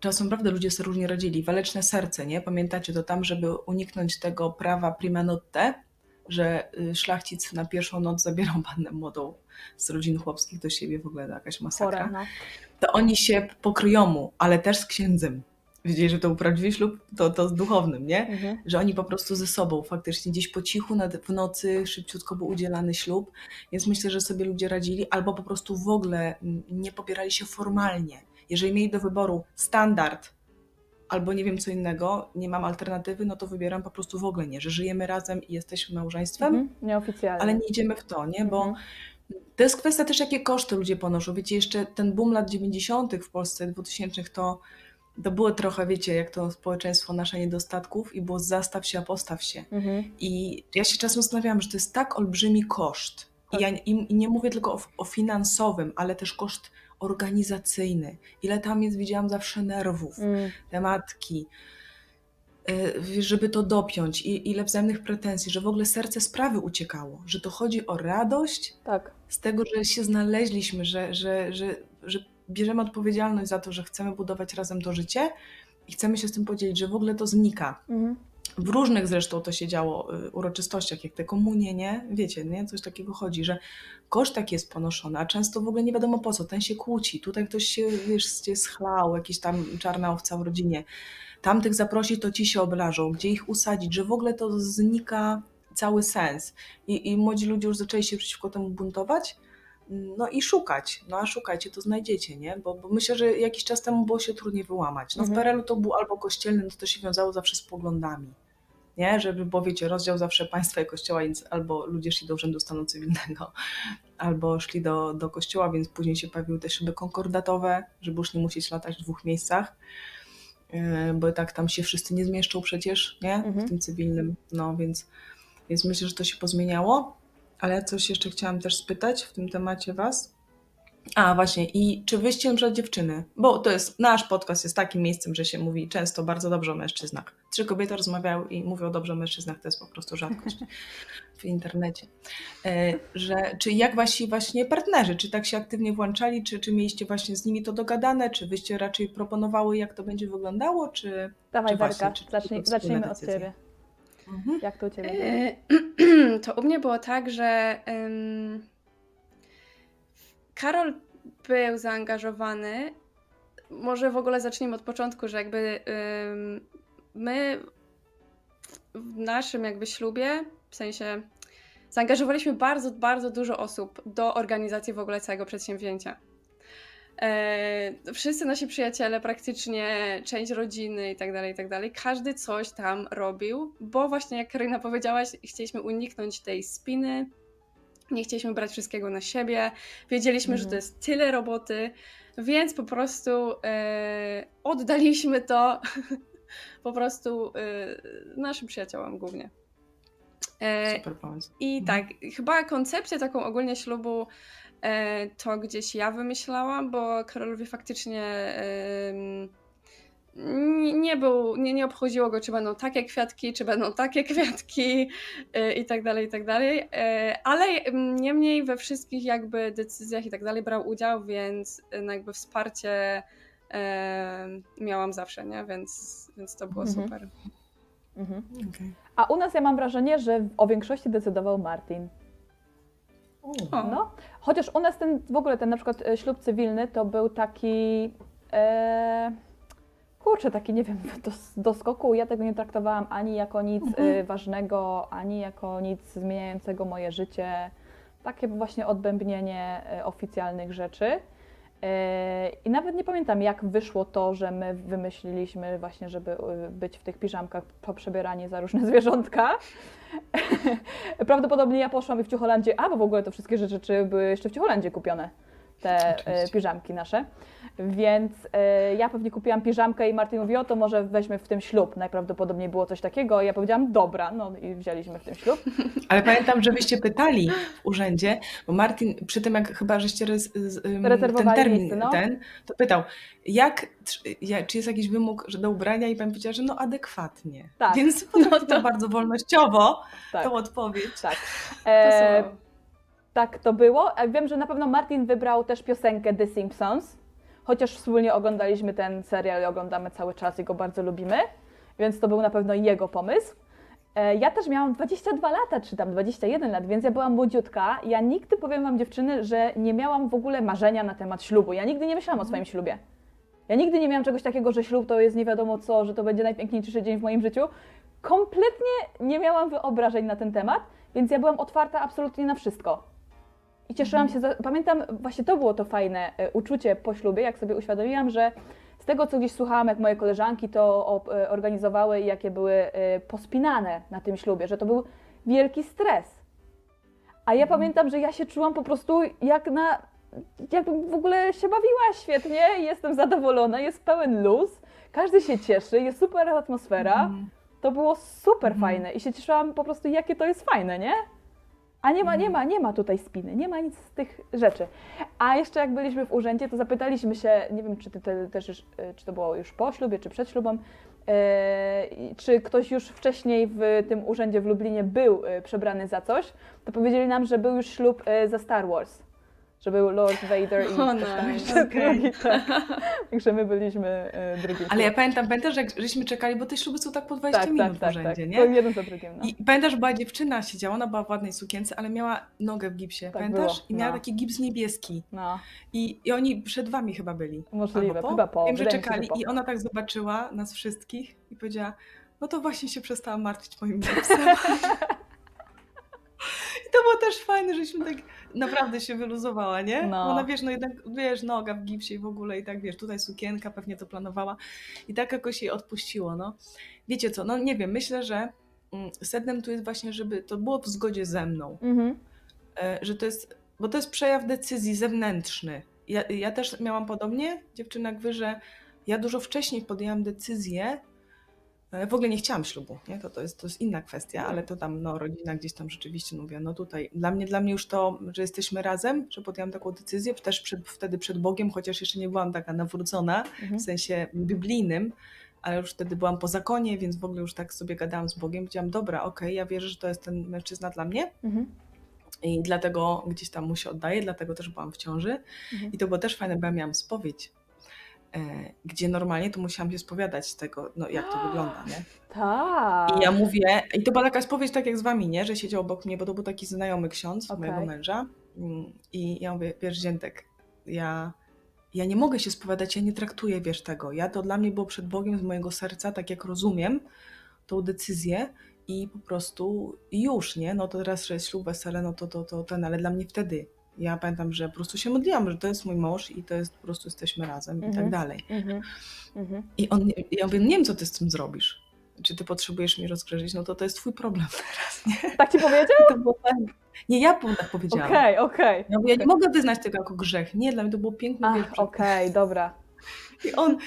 Speaker 1: czasem naprawdę ludzie sobie różnie radzili, Waleczne Serce, nie? Pamiętacie to tam, żeby uniknąć tego prawa prima notte, że y, szlachcic na pierwszą noc zabierał pannę młodą z rodzin chłopskich do siebie, w ogóle jakaś masakra
Speaker 2: no.
Speaker 1: to oni się pokryjomu, ale też z księdzem. Wiedzieli, że to był prawdziwy ślub, to, to z duchownym, nie?
Speaker 2: Mhm.
Speaker 1: Że oni po prostu ze sobą faktycznie gdzieś po cichu nad, w nocy szybciutko był udzielany ślub, więc myślę, że sobie ludzie radzili, albo po prostu w ogóle nie pobierali się formalnie. Jeżeli mieli do wyboru standard albo nie wiem co innego, nie mam alternatywy, no to wybieram po prostu w ogóle nie, że żyjemy razem i jesteśmy małżeństwem,
Speaker 2: Mhm. Nieoficjalnie.
Speaker 1: ale nie idziemy w to, nie? Bo
Speaker 2: Mhm.
Speaker 1: To jest kwestia też, jakie koszty ludzie ponoszą. Wiecie, jeszcze ten boom lat 90. w Polsce, 2000 to, to było trochę, wiecie, jak to społeczeństwo nasze niedostatków i było zastaw się, a postaw się.
Speaker 2: Mhm.
Speaker 1: I ja się czasem zastanawiałam, że to jest tak olbrzymi koszt. I ja i, i nie mówię tylko o, o finansowym, ale też koszt organizacyjny. Ile tam jest, widziałam zawsze nerwów,
Speaker 2: Mm.
Speaker 1: tematki, y, żeby to dopiąć i ile wzajemnych pretensji, że w ogóle serce sprawy uciekało, że to chodzi o radość,
Speaker 2: Tak.
Speaker 1: Z tego, że się znaleźliśmy, że, że, że, że bierzemy odpowiedzialność za to, że chcemy budować razem to życie i chcemy się z tym podzielić, że w ogóle to znika.
Speaker 2: Mhm.
Speaker 1: W różnych zresztą to się działo y, uroczystościach, jak te komunie, nie? Wiecie, nie? Coś takiego chodzi, że koszt taki jest ponoszony, a często w ogóle nie wiadomo po co. Ten się kłóci, tutaj ktoś się, wiesz, się schlał, jakiś tam czarna owca w rodzinie. Tamtych zaprosić, to ci się oblażą, gdzie ich usadzić, że w ogóle to znika cały sens. I, I młodzi ludzie już zaczęli się przeciwko temu buntować. No i szukać. No a szukajcie, to znajdziecie, nie? Bo, bo myślę, że jakiś czas temu było się trudniej wyłamać. No w
Speaker 2: Mhm.
Speaker 1: PRL-u to był albo kościelny, no to się wiązało zawsze z poglądami. Nie? Żeby, bo wiecie, rozdział zawsze państwa i kościoła, więc albo ludzie szli do urzędu stanu cywilnego, [LAUGHS] albo szli do, do kościoła, więc później się pojawiły te szyby konkordatowe, żeby już nie musieć latać w dwóch miejscach. Yy, Bo tak tam się wszyscy nie zmieszczą przecież, nie?
Speaker 2: Mhm.
Speaker 1: W tym cywilnym. No więc, więc myślę, że to się pozmieniało. Ale coś jeszcze chciałam też spytać w tym temacie Was. A właśnie, i czy wyście na dziewczyny, bo to jest, nasz podcast jest takim miejscem, że się mówi często bardzo dobrze o mężczyznach. Trzy kobiety rozmawiają i mówią dobrze o mężczyznach, to jest po prostu rzadkość w internecie. E, Że, czy jak wasi właśnie partnerzy, czy tak się aktywnie włączali, czy, czy mieliście właśnie z nimi to dogadane, czy wyście raczej proponowały, jak to będzie wyglądało, czy...
Speaker 2: Dawaj,
Speaker 1: Czy właśnie,
Speaker 2: Werka,
Speaker 1: czy-
Speaker 2: zacznij, zacznijmy od? Ciebie.
Speaker 1: Mhm.
Speaker 2: Jak to u Ciebie?
Speaker 3: E, [CLEARS THROAT] To u mnie było tak, że em, Karol był zaangażowany. Może w ogóle zacznijmy od początku, że jakby em, my w naszym jakby ślubie, w sensie zaangażowaliśmy bardzo, bardzo dużo osób do organizacji w ogóle całego przedsięwzięcia. E, wszyscy nasi przyjaciele, praktycznie część rodziny i tak dalej, i tak dalej, każdy coś tam robił, bo właśnie jak Karolina powiedziałaś, chcieliśmy uniknąć tej spiny, nie chcieliśmy brać wszystkiego na siebie, wiedzieliśmy, że to
Speaker 2: Mhm.
Speaker 3: jest tyle roboty, więc po prostu e, oddaliśmy to [LAUGHS] po prostu e, naszym przyjaciołom głównie. E,
Speaker 1: Super pomysł.
Speaker 3: i
Speaker 1: Mhm.
Speaker 3: tak, chyba koncepcję taką ogólnie ślubu to gdzieś ja wymyślałam, bo Karolowi faktycznie nie, był, nie, nie obchodziło go, czy będą takie kwiatki, czy będą takie kwiatki e, i tak dalej, i tak dalej, e, ale niemniej we wszystkich jakby decyzjach i tak dalej brał udział, więc e, no jakby wsparcie e, miałam zawsze, nie? Więc, więc to było
Speaker 2: Mhm.
Speaker 3: super.
Speaker 2: Mhm.
Speaker 1: Okej.
Speaker 2: A u nas ja mam wrażenie, że o większości decydował Martin.
Speaker 1: O.
Speaker 2: No, chociaż u nas ten w ogóle ten na przykład e, ślub cywilny to był taki e, kurczę, taki nie wiem, do, do skoku. Ja tego nie traktowałam ani jako nic
Speaker 1: Mhm.
Speaker 2: e, ważnego, ani jako nic zmieniającego moje życie. Takie właśnie odbębnienie e, oficjalnych rzeczy. E, I nawet nie pamiętam, jak wyszło to, że my wymyśliliśmy właśnie, żeby y, być w tych piżamkach poprzebierani za różne [LAUGHS] zwierzątka. [LAUGHS] Prawdopodobnie ja poszłam i w Ciucholandzie, a bo w ogóle to wszystkie rzeczy były jeszcze w Ciucholandzie kupione, te e,
Speaker 1: Oczywiście.
Speaker 2: piżamki nasze. Więc e, ja pewnie kupiłam piżamkę i Martin mówi, o to może weźmy w tym ślub. Najprawdopodobniej było coś takiego. Ja powiedziałam, dobra, no i wzięliśmy w tym ślub. [LAUGHS]
Speaker 1: Ale pamiętam, że wyście pytali w urzędzie, bo Martin przy tym, jak chyba żeście rez, ten termin
Speaker 2: no.
Speaker 1: ten, to pytał, jak, czy jest jakiś wymóg że do ubrania i pani powiedziała, że no adekwatnie.
Speaker 2: Tak.
Speaker 1: Więc potrafił [LAUGHS] to bardzo wolnościowo,
Speaker 2: Tak,
Speaker 1: tą odpowiedź.
Speaker 2: tak.
Speaker 3: To
Speaker 2: E,
Speaker 3: są-
Speaker 2: tak to było. A Wiem, że na pewno Martin wybrał też piosenkę The Simpsons, chociaż wspólnie oglądaliśmy ten serial i oglądamy cały czas i go bardzo lubimy, więc to był na pewno jego pomysł. E, Ja też miałam 22 lata, czy tam 21 lat, więc ja byłam młodziutka. Ja nigdy, powiem Wam dziewczyny, że nie miałam w ogóle marzenia na temat ślubu. Ja nigdy nie myślałam o swoim ślubie. Ja nigdy nie miałam czegoś takiego, że ślub to jest nie wiadomo co, że to będzie najpiękniejszy dzień w moim życiu. Kompletnie nie miałam wyobrażeń na ten temat, więc ja byłam otwarta absolutnie na wszystko. I cieszyłam się, za... pamiętam, właśnie to było to fajne e, uczucie po ślubie, jak sobie uświadomiłam, że z tego, co gdzieś słuchałam, jak moje koleżanki to e, organizowały i jakie były e, pospinane na tym ślubie, że to był wielki stres. A ja pamiętam, że ja się czułam po prostu jak na. jakbym w ogóle się bawiła świetnie, jestem zadowolona, jest pełen luz, każdy się cieszy, jest super atmosfera.
Speaker 1: Mhm.
Speaker 2: To było super
Speaker 1: Mhm.
Speaker 2: fajne i się cieszyłam po prostu, jakie to jest fajne, nie? A nie ma, nie ma, nie ma tutaj spiny, nie ma nic z tych rzeczy. A jeszcze jak byliśmy w urzędzie, to zapytaliśmy się, nie wiem, czy ty te, też, już, e, czy to było już po ślubie, czy przed ślubem, i czy ktoś już wcześniej w tym urzędzie w Lublinie był e, przebrany za coś, to powiedzieli nam, że był już ślub e, za Star Wars. Że był Lord Vader i
Speaker 3: O,
Speaker 2: ktoś tam
Speaker 3: nice.
Speaker 2: jeszcze
Speaker 1: Okej.
Speaker 2: drugi, tak. Także my byliśmy e, drugim.
Speaker 1: Ale ja pamiętam, pamiętasz, że jak żeśmy czekali, bo te śluby są tak po 20
Speaker 2: tak,
Speaker 1: minut
Speaker 2: tak,
Speaker 1: w
Speaker 2: tak, tak.
Speaker 1: urzędzie,
Speaker 2: To
Speaker 1: nie?
Speaker 2: jeden za drugim, no.
Speaker 1: I pamiętasz, była dziewczyna siedziała, ona była w ładnej sukience, ale miała nogę w gipsie,
Speaker 2: Tak
Speaker 1: pamiętasz?
Speaker 2: było,
Speaker 1: I miała
Speaker 2: no.
Speaker 1: taki gips niebieski.
Speaker 2: no.
Speaker 1: I, I oni przed wami chyba byli.
Speaker 2: Możliwe,
Speaker 1: po?
Speaker 2: chyba po.
Speaker 1: Wiem, że czekali i ona tak zobaczyła nas wszystkich i powiedziała, no to właśnie się przestałam martwić moim [LAUGHS] gipsem. To było też fajne, żeśmy tak naprawdę się wyluzowała, nie?
Speaker 2: No.
Speaker 1: Ona wiesz, no jednak, wiesz, noga w gipsie i w ogóle i tak, wiesz, tutaj sukienka, pewnie to planowała i tak jakoś jej odpuściło, no. Wiecie co, no nie wiem, myślę, że mm, sednem tu jest właśnie, żeby to było w zgodzie ze mną,
Speaker 2: Mhm.
Speaker 1: e, że to jest, bo to jest przejaw decyzji zewnętrzny. Ja, ja też miałam podobnie, dziewczyna jak wy, że ja dużo wcześniej podjęłam decyzję, w ogóle nie chciałam ślubu, nie? To, to, jest, to jest inna kwestia, ale to tam, no, rodzina gdzieś tam rzeczywiście mówiła, no tutaj, dla mnie, dla mnie już to, że jesteśmy razem, że podjęłam taką decyzję, też przed, wtedy przed Bogiem, chociaż jeszcze nie byłam taka nawrócona,
Speaker 2: Mhm.
Speaker 1: w sensie biblijnym, ale już wtedy byłam po zakonie, więc w ogóle już tak sobie gadałam z Bogiem, powiedziałam, dobra, okej, ja wierzę, że to jest ten mężczyzna dla mnie,
Speaker 2: Mhm.
Speaker 1: i dlatego gdzieś tam mu się oddaję, dlatego też byłam w ciąży.
Speaker 2: Mhm.
Speaker 1: I to było też fajne, bo ja miałam spowiedź, gdzie normalnie to musiałam się spowiadać z tego, no jak to wygląda, nie?
Speaker 2: Tak.
Speaker 1: I ja mówię, i to była taka spowiedź tak jak z wami, nie? Że siedział obok mnie, bo to był taki znajomy ksiądz
Speaker 2: Okej.
Speaker 1: mojego męża. Mm, I ja mówię, wiesz, Ziętek, ja, ja nie mogę się spowiadać, ja nie traktuję, wiesz, tego. Ja to dla mnie było przed Bogiem z mojego serca, tak jak rozumiem tą decyzję i po prostu już, nie? No to teraz, że jest ślub, wesele, no to, to, to ten, ale dla mnie wtedy. Ja pamiętam, że po prostu się modliłam, że to jest mój mąż i to jest po prostu jesteśmy razem i tak
Speaker 2: Mhm.
Speaker 1: dalej.
Speaker 2: Mhm. Mhm.
Speaker 1: I on, ja mówię, nie wiem, co ty z tym zrobisz. Czy ty potrzebujesz mnie rozgrzeszyć? No to to jest twój problem [LAUGHS] teraz, nie?
Speaker 2: Tak ci powiedział?
Speaker 1: To było tak. Nie, ja po- tak powiedziałam.
Speaker 2: Okej, okej.
Speaker 1: Ja, mówię, ja nie mogę wyznać tego jako grzech. Nie, dla mnie to było piękne.
Speaker 2: okej, dobra.
Speaker 1: I on,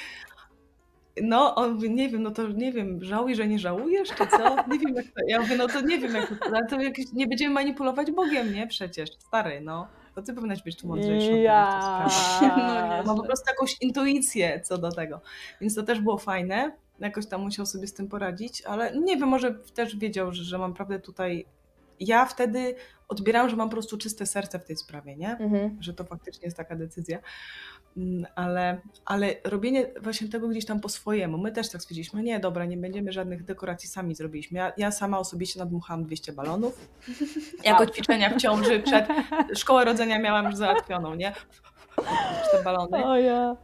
Speaker 1: no, on mówi, nie wiem, no to nie wiem, żałuj, że nie żałujesz, czy co? Nie wiem, jak to, ja mówię, no to nie wiem, jak to, ale to jakieś, nie będziemy manipulować Bogiem, nie? Przecież, stary, no. To ty powinnaś być tu mądrzejsza.
Speaker 2: Ja. [LAUGHS]
Speaker 3: No nie. [LAUGHS]
Speaker 1: Ma po prostu jakąś intuicję co do tego. Więc to też było fajne. Jakoś tam musiał sobie z tym poradzić, ale nie wiem, może też wiedział, że, że mam prawdę tutaj. Ja wtedy odbierałam, że mam po prostu czyste serce w tej sprawie, nie?
Speaker 2: Mhm.
Speaker 1: Że to faktycznie jest taka decyzja. Mm, Ale, ale robienie właśnie tego gdzieś tam po swojemu. My też tak stwierdziliśmy, nie, dobra, nie będziemy żadnych dekoracji sami zrobiliśmy. Ja, ja sama osobiście nadmuchałam 200 balonów. [LAUGHS] Jako ćwiczenia w ciąży przed [LAUGHS] szkołę rodzenia miałam już załatwioną, nie? Te balony.
Speaker 2: O ja.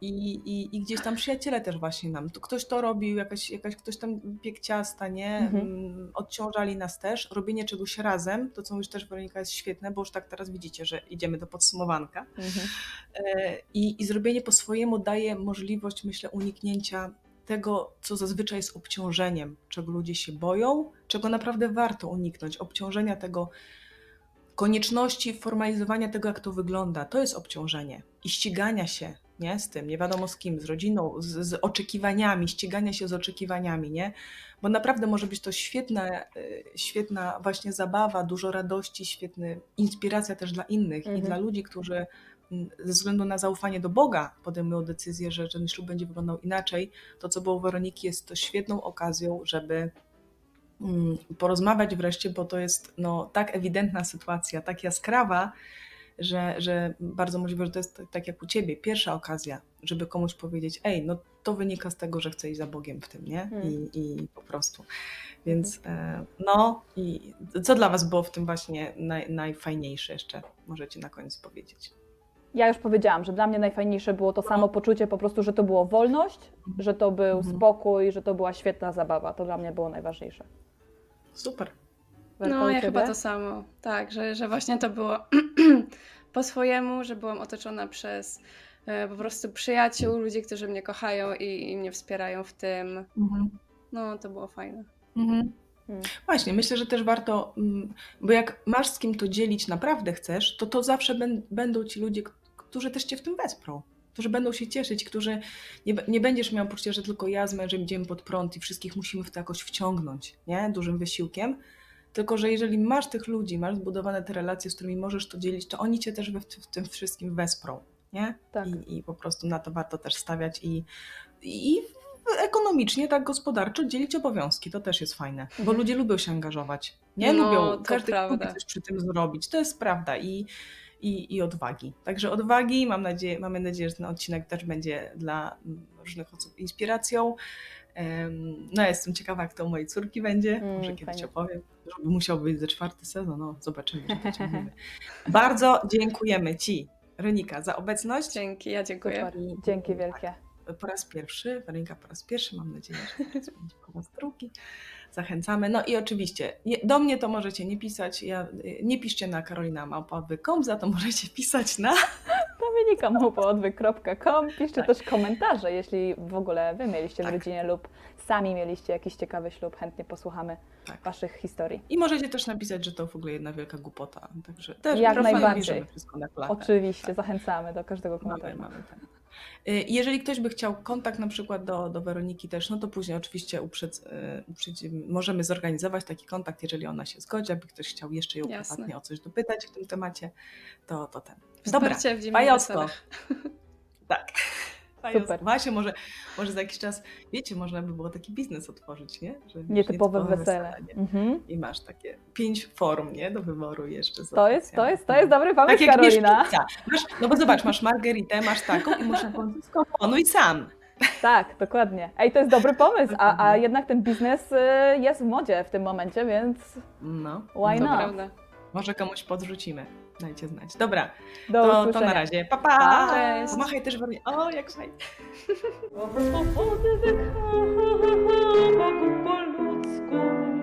Speaker 1: I, i, i gdzieś tam przyjaciele też właśnie nam, to ktoś to robił, jakaś, jakaś ktoś tam piekł ciasta, nie?
Speaker 2: Mhm.
Speaker 1: Mm, Odciążali nas też. Robienie czegoś razem, to co mówisz też Weronika jest świetne, bo już tak teraz widzicie, że idziemy do podsumowanka.
Speaker 2: Mhm.
Speaker 1: E, I, I zrobienie po swojemu daje możliwość, myślę, uniknięcia tego, co zazwyczaj jest obciążeniem, czego ludzie się boją, czego naprawdę warto uniknąć. Obciążenia tego, konieczności formalizowania tego, jak to wygląda. To jest obciążenie i ścigania się nie, z tym, nie wiadomo z kim, z rodziną, z, z oczekiwaniami, ścigania się z oczekiwaniami, nie? Bo naprawdę może być to świetna, y, świetna właśnie zabawa, dużo radości, świetny inspiracja też dla innych
Speaker 2: Mhm.
Speaker 1: i dla ludzi, którzy ze względu na zaufanie do Boga podejmują decyzję, że ten ślub będzie wyglądał inaczej. To, co było u Weroniki, jest to świetną okazją, żeby mm, porozmawiać wreszcie, bo to jest no, tak ewidentna sytuacja, tak jaskrawa, że, że bardzo możliwe, że to jest tak- jak u ciebie, pierwsza okazja, żeby komuś powiedzieć, ej, no to wynika z tego, że chcę iść za Bogiem w tym, nie?
Speaker 2: Hmm.
Speaker 1: I, I po prostu. Więc e, no i co dla was było w tym właśnie naj, najfajniejsze jeszcze? Możecie na koniec powiedzieć.
Speaker 2: Ja już powiedziałam, że dla mnie najfajniejsze było to samo poczucie po prostu, że to było wolność, że to był
Speaker 1: Mhm.
Speaker 2: spokój, że to była świetna zabawa. To dla mnie było najważniejsze.
Speaker 1: Super.
Speaker 2: Werka,
Speaker 3: No, ja
Speaker 2: ciebie?
Speaker 3: chyba to samo. Tak, że, że właśnie to było [CLEARS THROAT] [CLEARS THROAT] po swojemu, że byłam otoczona przez e, po prostu przyjaciół, ludzi, którzy mnie kochają i, i mnie wspierają w tym.
Speaker 1: Mhm.
Speaker 3: No, to było fajne.
Speaker 1: Mhm.
Speaker 2: Hmm.
Speaker 1: Właśnie, myślę, że też warto, mm, bo jak masz z kim to dzielić naprawdę chcesz, to to zawsze ben, będą ci ludzie, którzy też cię w tym wesprą. Którzy będą się cieszyć, którzy nie, nie będziesz miał poczucia, że tylko ja z mężem idziemy pod prąd i wszystkich musimy w to jakoś wciągnąć, nie? Dużym wysiłkiem. Tylko, że jeżeli masz tych ludzi, masz zbudowane te relacje, z którymi możesz to dzielić, to oni cię też we, w tym wszystkim wesprą, nie?
Speaker 2: Tak.
Speaker 1: I, I po prostu na to warto też stawiać i, i ekonomicznie, tak gospodarczo dzielić obowiązki. To też jest fajne, bo ludzie lubią się angażować. Nie
Speaker 3: No,
Speaker 1: lubią, każdy lubi coś przy tym zrobić. To jest prawda i, i, i odwagi. Także odwagi, mam nadzieję, mamy nadzieję, że ten odcinek też będzie dla różnych osób inspiracją. No, ja jestem ciekawa, jak to u mojej córki będzie.
Speaker 2: Mm,
Speaker 1: Może kiedyś
Speaker 2: fajnie.
Speaker 1: opowiem. Żeby musiał być ze czwarty sezon, no zobaczymy, czy pociągniemy. [LAUGHS] Bardzo dziękujemy Ci, Renika, za obecność.
Speaker 3: Dzięki, ja dziękuję.
Speaker 2: Super. Dzięki wielkie.
Speaker 1: po raz pierwszy, Weronika po raz pierwszy, mam nadzieję, że teraz [LAUGHS] będzie po raz drugi. Zachęcamy. No i oczywiście, do mnie to możecie nie pisać, ja, y, nie piszcie na karolinamałpa.com, za to możecie pisać na...
Speaker 2: Dominika małpoodwyk.com. Piszcie też komentarze, jeśli w ogóle Wy mieliście w
Speaker 1: Tak.
Speaker 2: rodzinie lub sami mieliście jakiś ciekawy ślub. Chętnie posłuchamy
Speaker 1: Tak.
Speaker 2: Waszych historii.
Speaker 1: I możecie też napisać, że to w ogóle jedna wielka głupota. Także też
Speaker 2: Jak najbardziej.
Speaker 1: na.
Speaker 2: Oczywiście, zachęcamy do każdego
Speaker 1: Mamy,
Speaker 2: komentarza.
Speaker 1: mamy, tak. Y, Jeżeli ktoś by chciał kontakt na przykład do, do Weroniki też, no to później oczywiście uprzedz, y, uprzedz, możemy zorganizować taki kontakt, jeżeli ona się zgodzi, aby ktoś chciał jeszcze ją prywatnie o coś dopytać w tym temacie, to, to ten. Dobra,
Speaker 3: w weselach. [LAUGHS]
Speaker 1: Tak.
Speaker 2: Super.
Speaker 1: Właśnie, może, może za jakiś czas, wiecie, można by było taki biznes otworzyć, nie? Że wiesz,
Speaker 2: Nietypowe wesele.
Speaker 1: nie?
Speaker 2: Mhm.
Speaker 1: I masz takie pięć form, nie? Do wyboru jeszcze.
Speaker 2: To jest, to jest, to jest dobry pomysł,
Speaker 1: Tak
Speaker 2: Karolina.
Speaker 1: Masz, no bo zobacz, masz margeritę, masz taką i muszę skomponuj sam.
Speaker 2: Tak, dokładnie. Ej, to jest dobry pomysł, a, a jednak ten biznes y, jest w modzie w tym momencie, więc
Speaker 1: No,
Speaker 2: Why not?
Speaker 3: prawda.
Speaker 1: może komuś podrzucimy. Dajcie znać. Dobra,
Speaker 2: do
Speaker 1: to, to na razie. Pa, pa!
Speaker 2: Pa.
Speaker 3: Cześć.
Speaker 1: Pomachaj też Weronie. O, jak fajnie.
Speaker 2: Po ludzku